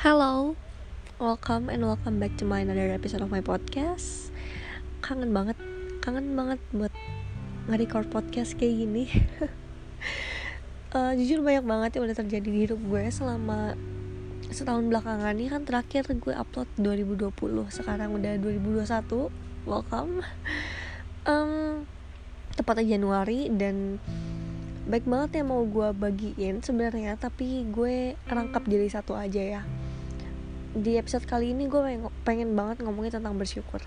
Hello, welcome and welcome back to my another episode of my podcast. Kangen banget, kangen banget buat nge-record podcast kayak gini. uh, jujur banyak banget yang udah terjadi di hidup gue selama setahun belakangan. Ini kan terakhir gue upload 2020 sekarang udah 2021 welcome. Um, tepatnya Januari dan baik banget yang mau gue bagiin sebenarnya tapi gue rangkap jadi satu aja ya di episode kali ini gue pengen, pengen banget ngomongin tentang bersyukur.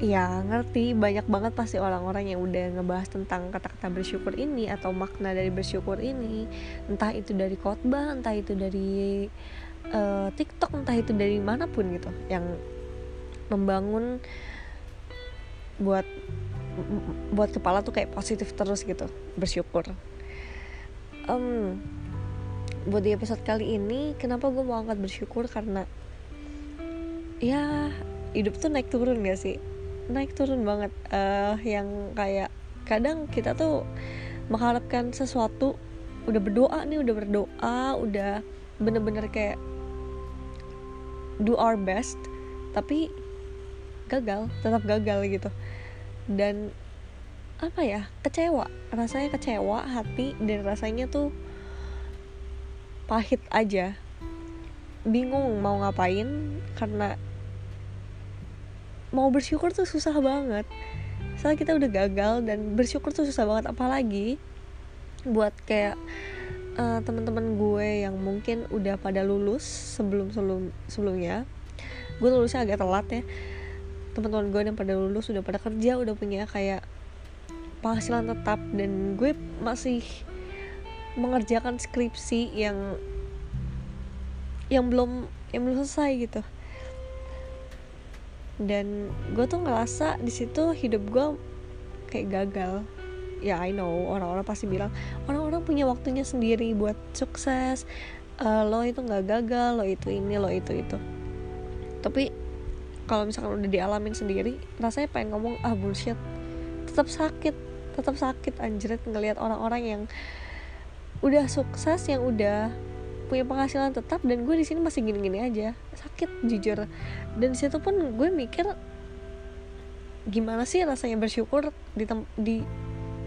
Ya ngerti banyak banget pasti orang-orang yang udah ngebahas tentang kata-kata bersyukur ini atau makna dari bersyukur ini. Entah itu dari khotbah entah itu dari uh, TikTok entah itu dari mana pun gitu yang membangun buat buat kepala tuh kayak positif terus gitu bersyukur. Um, buat di episode kali ini kenapa gue mau angkat bersyukur? Karena ya hidup tuh naik turun gak sih? Naik turun banget. Uh, yang kayak kadang kita tuh mengharapkan sesuatu udah berdoa nih udah berdoa udah bener-bener kayak do our best tapi gagal tetap gagal gitu. Dan apa ya kecewa. Rasanya kecewa hati dan rasanya tuh pahit aja. Bingung mau ngapain karena mau bersyukur tuh susah banget. Soalnya kita udah gagal dan bersyukur tuh susah banget apalagi buat kayak uh, teman-teman gue yang mungkin udah pada lulus sebelum sebelum sebelumnya. Gue lulusnya agak telat ya. Teman-teman gue yang pada lulus udah pada kerja udah punya kayak penghasilan tetap dan gue masih mengerjakan skripsi yang yang belum yang belum selesai gitu. Dan gue tuh ngerasa di situ hidup gue kayak gagal. Ya I know orang-orang pasti bilang orang-orang punya waktunya sendiri buat sukses. Uh, lo itu nggak gagal lo itu ini lo itu itu. Tapi kalau misalkan udah dialamin sendiri rasanya pengen ngomong ah bullshit. Tetap sakit tetap sakit anjret ngelihat orang-orang yang udah sukses yang udah punya penghasilan tetap dan gue di sini masih gini-gini aja. Sakit jujur. Dan situ pun gue mikir gimana sih rasanya bersyukur di di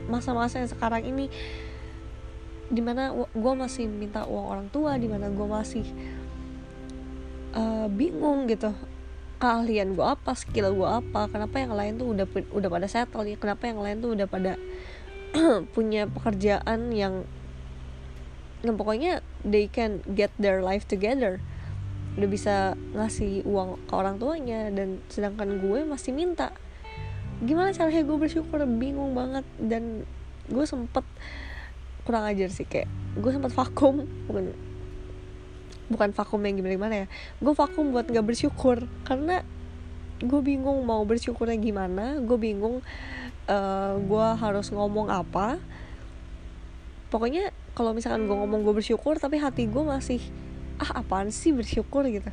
masa-masa yang sekarang ini? Di mana gue masih minta uang orang tua di mana gue masih uh, bingung gitu. Keahlian gue apa skill gue apa kenapa yang lain tuh udah udah pada settle ya kenapa yang lain tuh udah pada punya pekerjaan yang yang pokoknya they can get their life together. Udah bisa ngasih uang ke orang tuanya dan sedangkan gue masih minta. Gimana caranya gue bersyukur? Bingung banget. Dan gue sempet kurang ajar sih kayak gue sempet vakum. Bukan bukan vakum yang gimana gimana ya. Gue vakum buat nggak bersyukur. Karena gue bingung mau bersyukurnya gimana. Gue bingung uh, gue harus ngomong apa pokoknya kalau misalkan gue ngomong gue bersyukur tapi hati gue masih ah apaan sih bersyukur? gitu.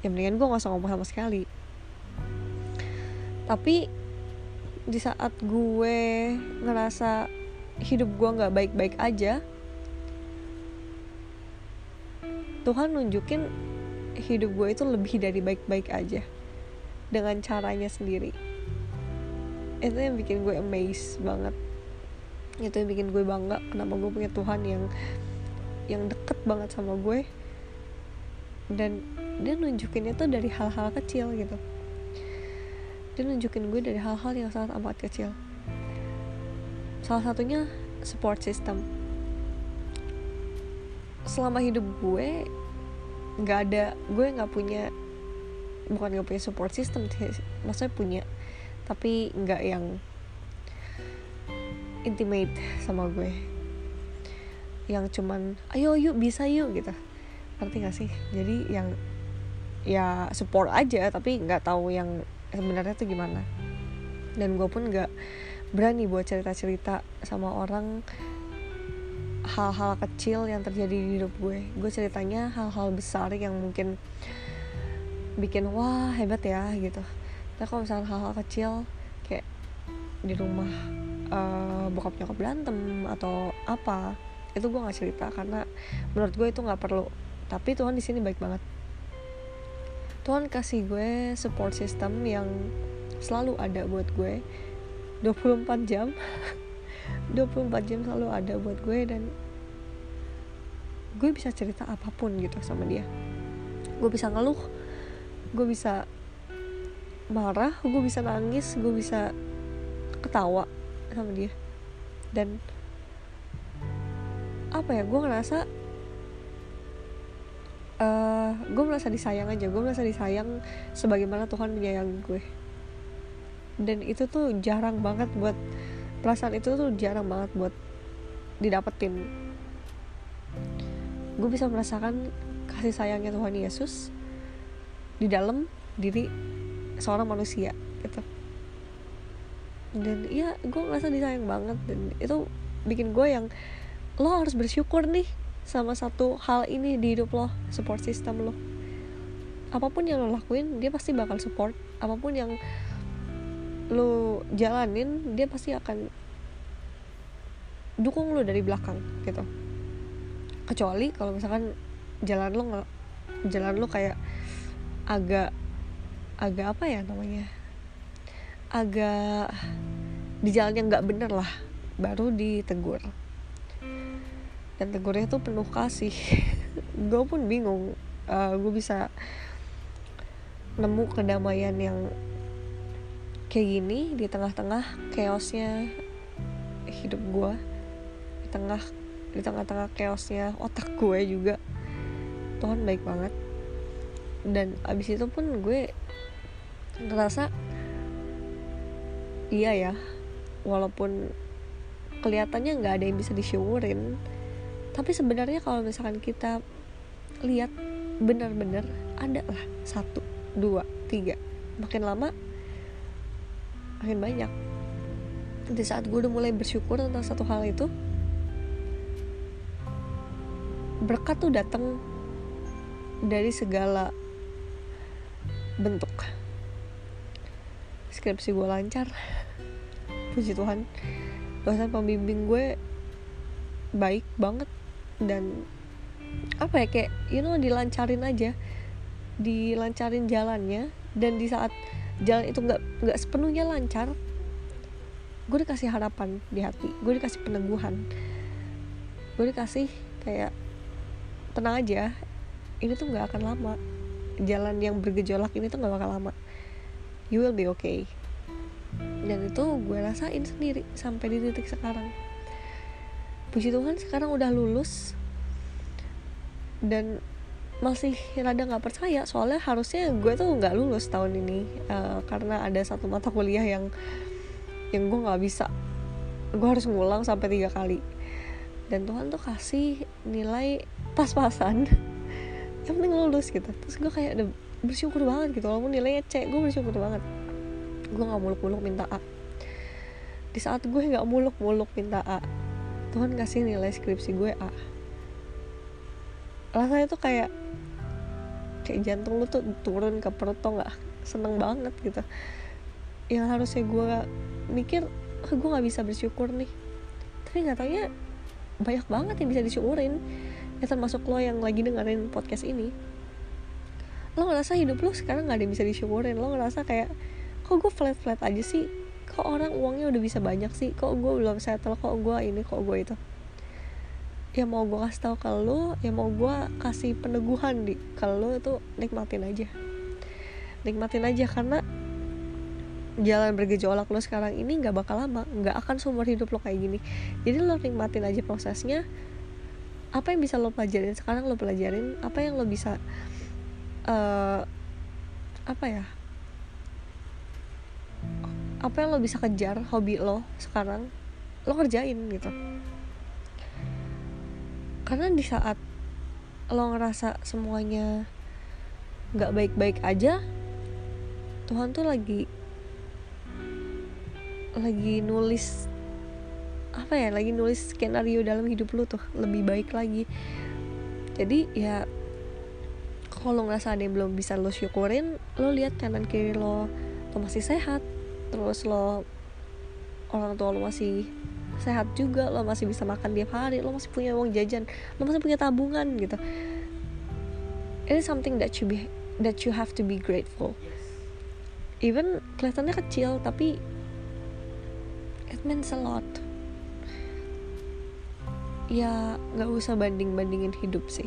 Ya mendingan gue gak usah ngomong sama sekali. Tapi di saat gue ngerasa hidup gue nggak baik-baik aja Tuhan nunjukin hidup gue itu lebih dari baik-baik aja dengan caranya sendiri. Itu yang bikin gue amazed banget itu yang bikin gue bangga kenapa gue punya Tuhan yang yang deket banget sama gue. Dan dia nunjukinnya tuh dari hal-hal kecil gitu. Dia nunjukin gue dari hal-hal yang sangat amat kecil. Salah satunya support system. Selama hidup gue nggak ada gue nggak punya bukan nggak punya support system maksudnya punya tapi nggak yang intimate sama gue. Yang cuman ayo yuk bisa yuk gitu. Ngerti gak sih? Jadi yang ya support aja tapi nggak tahu yang sebenarnya tuh gimana. Dan gue pun nggak berani buat cerita-cerita sama orang hal-hal kecil yang terjadi di hidup gue. Gue ceritanya hal-hal besar yang mungkin bikin wah hebat ya gitu. Tapi kalau misalnya hal-hal kecil kayak di rumah uh, bokap nyokap berantem atau apa itu gue nggak cerita karena menurut gue itu nggak perlu. Tapi Tuhan di sini baik banget. Tuhan kasih gue support system yang selalu ada buat gue. 24 jam. 24 jam selalu ada buat gue dan gue bisa cerita apa pun gitu sama dia. Gue bisa ngeluh gue bisa marah gue bisa nangis gue bisa ketawa sama dia. Dan apa ya gue ngerasa uh, gue merasa disayang aja. Gue merasa disayang sebagaimana Tuhan menyayangi gue. Dan itu tuh jarang banget buat perasaan itu tuh jarang banget buat didapetin. Gue bisa merasakan kasih sayangnya Tuhan Yesus di dalam diri seorang manusia gitu dan iya gue ngerasa disayang banget. Dan itu bikin gue yang lo harus bersyukur nih sama satu hal ini di hidup lo support system lo. Apa pun yang lo lakuin dia pasti bakal support. Apa pun yang lo jalanin dia pasti akan dukung lo dari belakang gitu. Kecuali kalau misalkan jalan lo nggak jalan lo kayak agak agak apa ya namanya agak di jalan yang nggak bener lah. Baru ditegur. Dan tegurnya tuh penuh kasih. Gue pun bingung uh, gue bisa nemu kedamaian yang kayak gini di tengah-tengah chaosnya hidup gue di tengah di tengah-tengah chaosnya otak gue juga. Tuhan baik banget. Dan abis itu pun gue ngerasa iya ya walaupun kelihatannya nggak ada yang bisa disyukurin tapi sebenarnya kalau misalkan kita lihat benar-benar ada lah satu dua tiga makin lama makin banyak. Di saat gue udah mulai bersyukur tentang satu hal itu berkat tuh datang dari segala bentuk. Skripsi gue lancar puji Tuhan. Dosen pembimbing gue baik banget dan apa ya kayak you know dilancarin aja. Dilancarin jalannya dan di saat jalan itu nggak nggak sepenuhnya lancar gue dikasih harapan di hati. Gue dikasih peneguhan. Gue dikasih kayak tenang aja ini tuh nggak akan lama. Jalan yang bergejolak ini tuh nggak bakal lama. You will be okay dan itu gue rasain sendiri sampai di titik sekarang. Puji Tuhan sekarang udah lulus dan masih rada nggak percaya soalnya harusnya gue tuh nggak lulus tahun ini uh, karena ada satu mata kuliah yang yang gue nggak bisa. Gue harus ngulang sampai tiga kali. Dan Tuhan tuh kasih nilai pas-pasan. Yang penting lulus gitu. Terus gue kayak udah bersyukur banget gitu walaupun nilainya C gue bersyukur banget gue nggak muluk-muluk minta A. Di saat gue nggak muluk-muluk minta A Tuhan kasih nilai skripsi gue A. Rasanya tuh kayak kayak jantung lu tuh turun ke perut tuh nggak seneng banget gitu. Yang harusnya gue mikir oh, gue nggak bisa bersyukur nih. Tapi nggak taunya banyak banget yang bisa disyukurin. Ya termasuk lo yang lagi dengerin podcast ini. Lo ngerasa hidup lo sekarang nggak ada yang bisa disyukurin. Lo ngerasa kayak kok gue flat flat aja sih? Kok orang uangnya udah bisa banyak sih? Kok gue belum settle? Kok gue ini kok gue itu? Ya mau gue kasih tau ke lo ya mau gue kasih peneguhan di. Kalau itu nikmatin aja. Nikmatin aja karena jalan bergejolak lo sekarang ini nggak bakal lama nggak akan seumur hidup lo kayak gini. Jadi lo nikmatin aja prosesnya. Apa yang bisa lo pelajarin sekarang lo pelajarin. Apa yang lo bisa uh, apa ya apa yang lo bisa kejar hobi lo sekarang lo kerjain gitu. Karena di saat lo ngerasa semuanya nggak baik-baik aja Tuhan tuh lagi lagi nulis apa ya lagi nulis skenario dalam hidup lo tuh lebih baik lagi. Jadi ya kalau ngerasa ada yang belum bisa lo syukurin lo lihat kanan kiri lo lo masih sehat terus lo orang tua lo masih sehat juga lo masih bisa makan tiap hari lo masih punya uang jajan lo masih punya tabungan gitu. It is something that you be that you have to be grateful. Even kelihatannya kecil tapi it means a lot. Ya nggak usah banding bandingin hidup sih.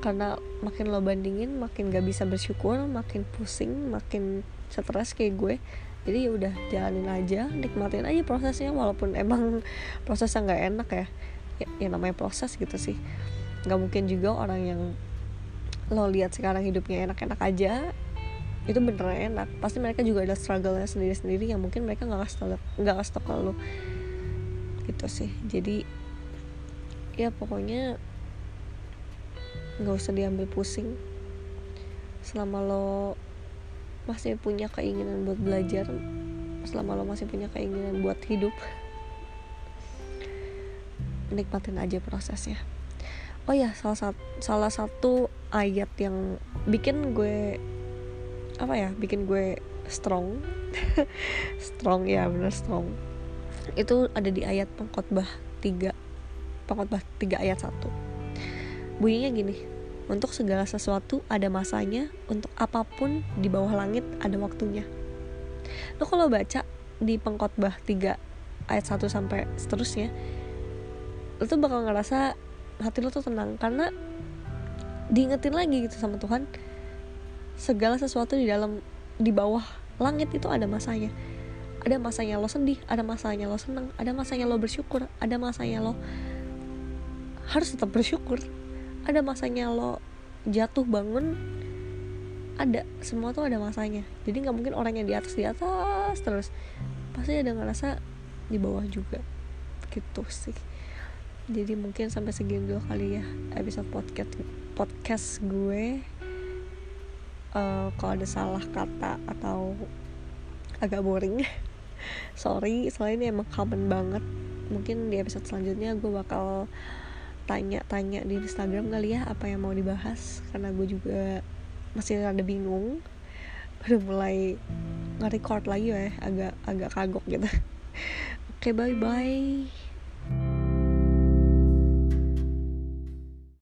Karena makin lo bandingin makin gak bisa bersyukur makin pusing makin stres kayak gue jadi ya udah jalanin aja nikmatin aja prosesnya walaupun emang prosesnya nggak enak ya. ya ya namanya proses gitu sih. Nggak mungkin juga orang yang lo lihat sekarang hidupnya enak-enak aja itu beneran enak. Pasti mereka juga ada struggle-nya sendiri-sendiri yang mungkin mereka nggak kasih nggak kasih tau lo. Gitu sih. Jadi ya pokoknya nggak usah diambil pusing. Selama lo masih punya keinginan buat belajar selama lo masih punya keinginan buat hidup nikmatin aja prosesnya. Oh ya salah satu salah satu ayat yang bikin gue apa ya bikin gue strong strong ya bener strong itu ada di ayat pengkhotbah 3 pengkhotbah 3 ayat 1 bunyinya gini untuk segala sesuatu ada masanya untuk apa pun di bawah langit ada waktunya. Lo kalau baca di pengkhotbah 3 ayat 1 sampai seterusnya lo tuh bakal ngerasa hati lo tuh tenang. Karena diingetin lagi gitu sama Tuhan segala sesuatu di dalam di bawah langit itu ada masanya. Ada masanya lo sedih ada masanya lo senang ada masanya lo bersyukur ada masanya lo harus tetap bersyukur ada masanya lo jatuh bangun ada semua tuh ada masanya. Jadi nggak mungkin orang yang di atas di atas terus. Pasti ada ngerasa di bawah juga. Gitu sih. Jadi mungkin sampai segini dulu kali ya episode podcast podcast gue. Uh, kalau ada salah kata atau agak boring sorry. Soalnya ini emang common banget. Mungkin di episode selanjutnya gue bakal tanya-tanya di Instagram kali ya apa yang mau dibahas. Karena gue juga masih ada bingung. Udah mulai nge-record lagi ya agak agak kagok gitu. Oke okay, bye bye